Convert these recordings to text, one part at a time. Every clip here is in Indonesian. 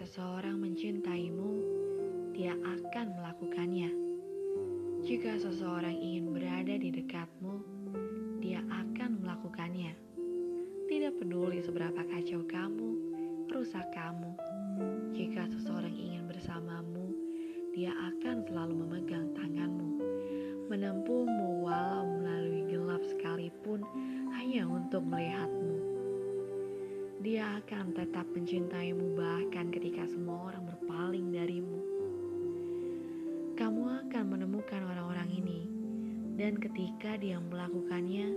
seseorang mencintaimu, dia akan melakukannya. Jika seseorang ingin berada di dekatmu, dia akan melakukannya. Tidak peduli seberapa kacau kamu, rusak kamu. Jika seseorang ingin bersamamu, dia akan selalu memegang tanganmu, menempuhmu walau melalui gelap sekalipun hanya untuk melihatmu. Dia akan tetap mencintaimu bahkan ketika semua orang berpaling darimu. Kamu akan menemukan orang-orang ini dan ketika dia melakukannya,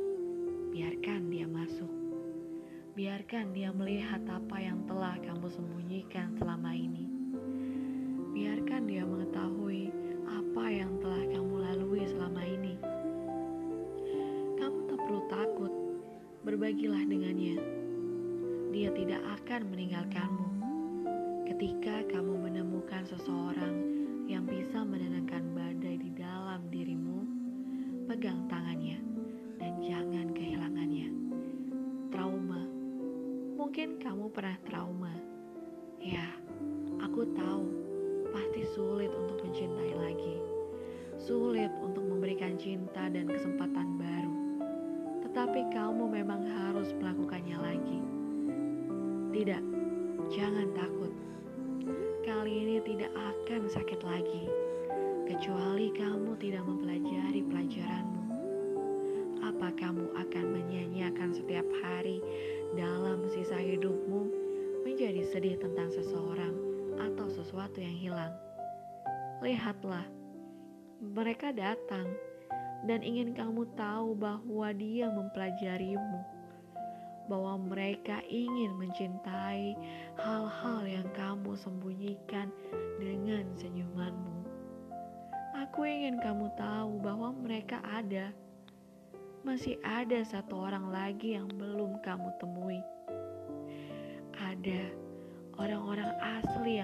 biarkan dia masuk. Biarkan dia melihat apa yang telah kamu sembunyikan selama ini. Biarkan dia mengetahui apa yang telah kamu lalui selama ini. Kamu tak perlu takut, berbagilah dengannya dia tidak akan meninggalkanmu. Ketika kamu menemukan seseorang yang bisa menenangkan badai di dalam dirimu, pegang tangannya dan jangan kehilangannya. Trauma, mungkin kamu pernah trauma. Ya, aku tahu pasti sulit untuk mencintai lagi, sulit untuk memberikan cinta dan kesempatan baru. Tetapi kamu memang harus melakukannya lagi tidak, jangan takut. Kali ini tidak akan sakit lagi, kecuali kamu tidak mempelajari pelajaranmu. Apa kamu akan menyanyiakan setiap hari dalam sisa hidupmu menjadi sedih tentang seseorang atau sesuatu yang hilang? Lihatlah, mereka datang dan ingin kamu tahu bahwa dia mempelajarimu bahwa mereka ingin mencintai hal-hal yang kamu sembunyikan dengan senyumanmu. Aku ingin kamu tahu bahwa mereka ada. Masih ada satu orang lagi yang belum kamu temui. Ada orang-orang asli